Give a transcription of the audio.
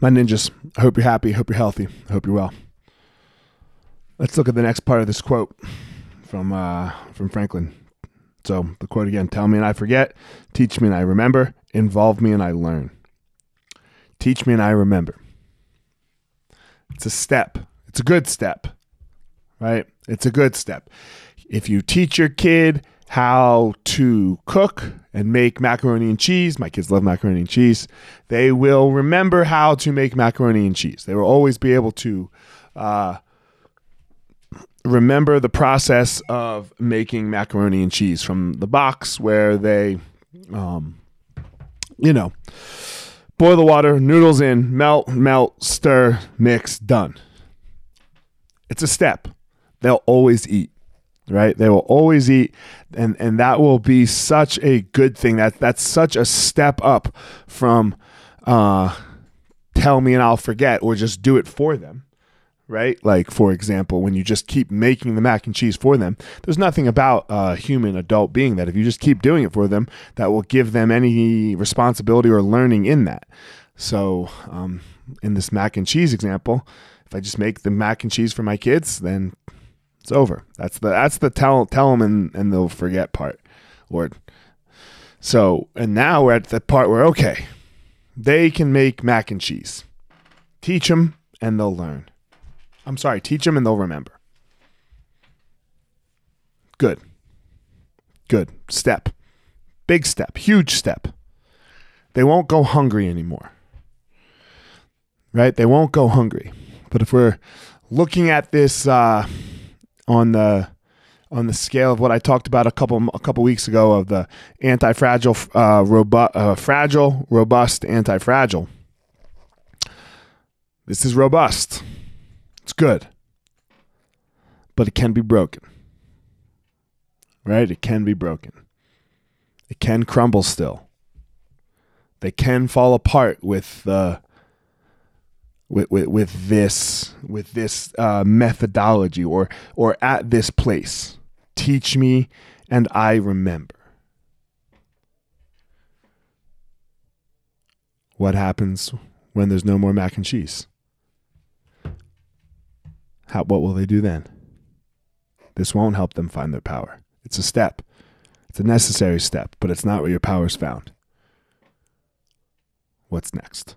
My ninjas, I hope you're happy. I hope you're healthy. I hope you're well. Let's look at the next part of this quote from uh, from Franklin. So the quote again: "Tell me and I forget, teach me and I remember, involve me and I learn. Teach me and I remember." It's a step. It's a good step, right? It's a good step. If you teach your kid how to cook and make macaroni and cheese, my kids love macaroni and cheese, they will remember how to make macaroni and cheese. They will always be able to uh, remember the process of making macaroni and cheese from the box where they, um, you know, boil the water, noodles in, melt, melt, stir, mix, done. It's a step. They'll always eat, right? They will always eat, and and that will be such a good thing. That that's such a step up from uh, tell me and I'll forget, or just do it for them right? Like, for example, when you just keep making the mac and cheese for them, there's nothing about a human adult being that if you just keep doing it for them, that will give them any responsibility or learning in that. So, um, in this mac and cheese example, if I just make the mac and cheese for my kids, then it's over. That's the that's the tell tell them and, and they'll forget part. Or so, and now we're at the part where okay, they can make mac and cheese. Teach them and they'll learn. I'm sorry, teach them and they'll remember. Good. Good. Step. Big step. Huge step. They won't go hungry anymore. Right? They won't go hungry. But if we're looking at this uh, on the on the scale of what I talked about a couple a couple weeks ago of the anti-fragile uh, robu- uh, fragile robust anti-fragile this is robust it's good. But it can be broken. Right? It can be broken. It can crumble still. They can fall apart with uh, with, with, with this with this uh, methodology or or at this place. Teach me and I remember. What happens when there's no more mac and cheese? How, what will they do then? This won't help them find their power. It's a step. It's a necessary step, but it's not where your power is found. What's next?